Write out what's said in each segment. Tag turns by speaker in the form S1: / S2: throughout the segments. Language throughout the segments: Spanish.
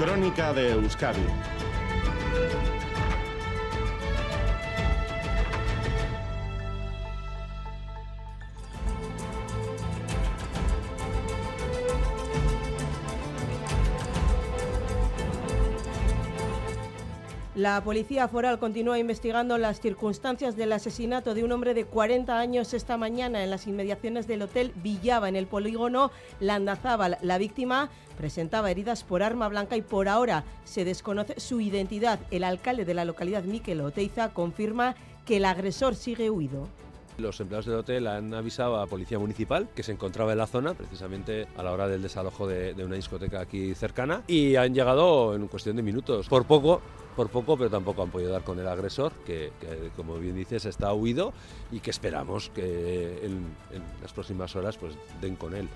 S1: Crónica de Euskadi.
S2: La policía foral continúa investigando las circunstancias del asesinato de un hombre de 40 años esta mañana en las inmediaciones del Hotel Villaba, en el polígono Landazábal. La víctima presentaba heridas por arma blanca y por ahora se desconoce su identidad. El alcalde de la localidad, Miquel Oteiza, confirma que el agresor sigue huido.
S3: Los empleados del hotel han avisado a la Policía Municipal que se encontraba en la zona, precisamente a la hora del desalojo de, de una discoteca aquí cercana, y han llegado en cuestión de minutos. Por poco por poco, pero tampoco han podido dar con el agresor, que, como bien dices está huido y que esperamos que en, en las próximas horas pues den con él.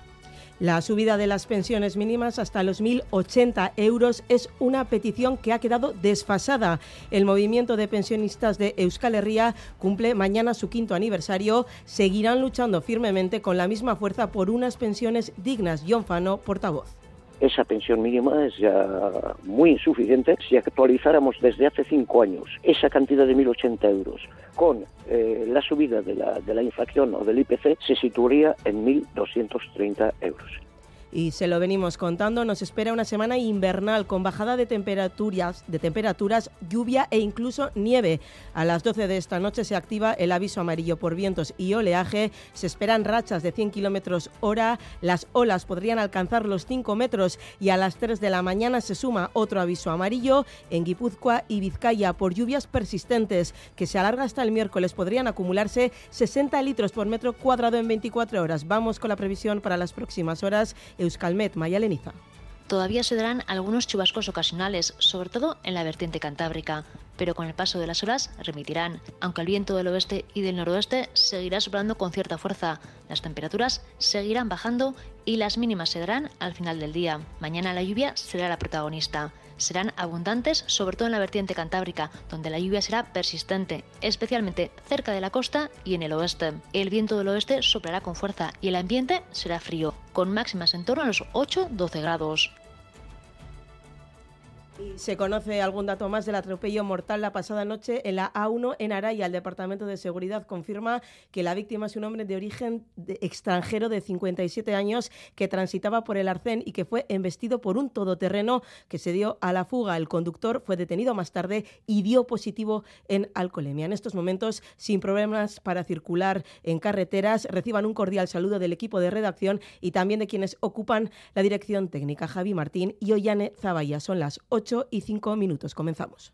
S2: La subida de las pensiones mínimas hasta los 1.080 euros es una petición que ha quedado desfasada. El movimiento de pensionistas de Euskal Herria cumple mañana su quinto aniversario. Seguirán luchando firmemente con la misma fuerza por unas pensiones dignas. John Fano, portavoz
S4: esa pensión mínima es ya muy insuficiente. Si actualizáramos desde hace cinco años esa cantidad de 1.080 euros con eh, la subida de la, de la inflación o del IPC, se situaría en 1.230 euros
S2: y se lo venimos contando, nos espera una semana invernal con bajada de temperaturas, de temperaturas, lluvia e incluso nieve. A las 12 de esta noche se activa el aviso amarillo por vientos y oleaje. Se esperan rachas de 100 kilómetros hora. Las olas podrían alcanzar los 5 metros y a las 3 de la mañana se suma otro aviso amarillo en Guipúzcoa y Vizcaya por lluvias persistentes que se alarga hasta el miércoles. Podrían acumularse 60 litros por metro cuadrado en 24 horas. Vamos con la previsión para las próximas horas. Euskalmet, Maya Leniza.
S5: Todavía se darán algunos chubascos ocasionales, sobre todo en la vertiente cantábrica, pero con el paso de las horas remitirán, aunque el viento del oeste y del noroeste seguirá soplando con cierta fuerza. Las temperaturas seguirán bajando y las mínimas se darán al final del día. Mañana la lluvia será la protagonista serán abundantes, sobre todo en la vertiente cantábrica, donde la lluvia será persistente, especialmente cerca de la costa y en el oeste. El viento del oeste soplará con fuerza y el ambiente será frío, con máximas en torno a los 8-12 grados.
S2: Se conoce algún dato más del atropello mortal la pasada noche en la A1 en Araya. El Departamento de Seguridad confirma que la víctima es un hombre de origen extranjero de 57 años que transitaba por el Arcén y que fue embestido por un todoterreno que se dio a la fuga. El conductor fue detenido más tarde y dio positivo en alcoholemia. En estos momentos, sin problemas para circular en carreteras, reciban un cordial saludo del equipo de redacción y también de quienes ocupan la dirección técnica, Javi Martín y Ollane Zabaya. Son las 8 y 5 minutos. Comenzamos.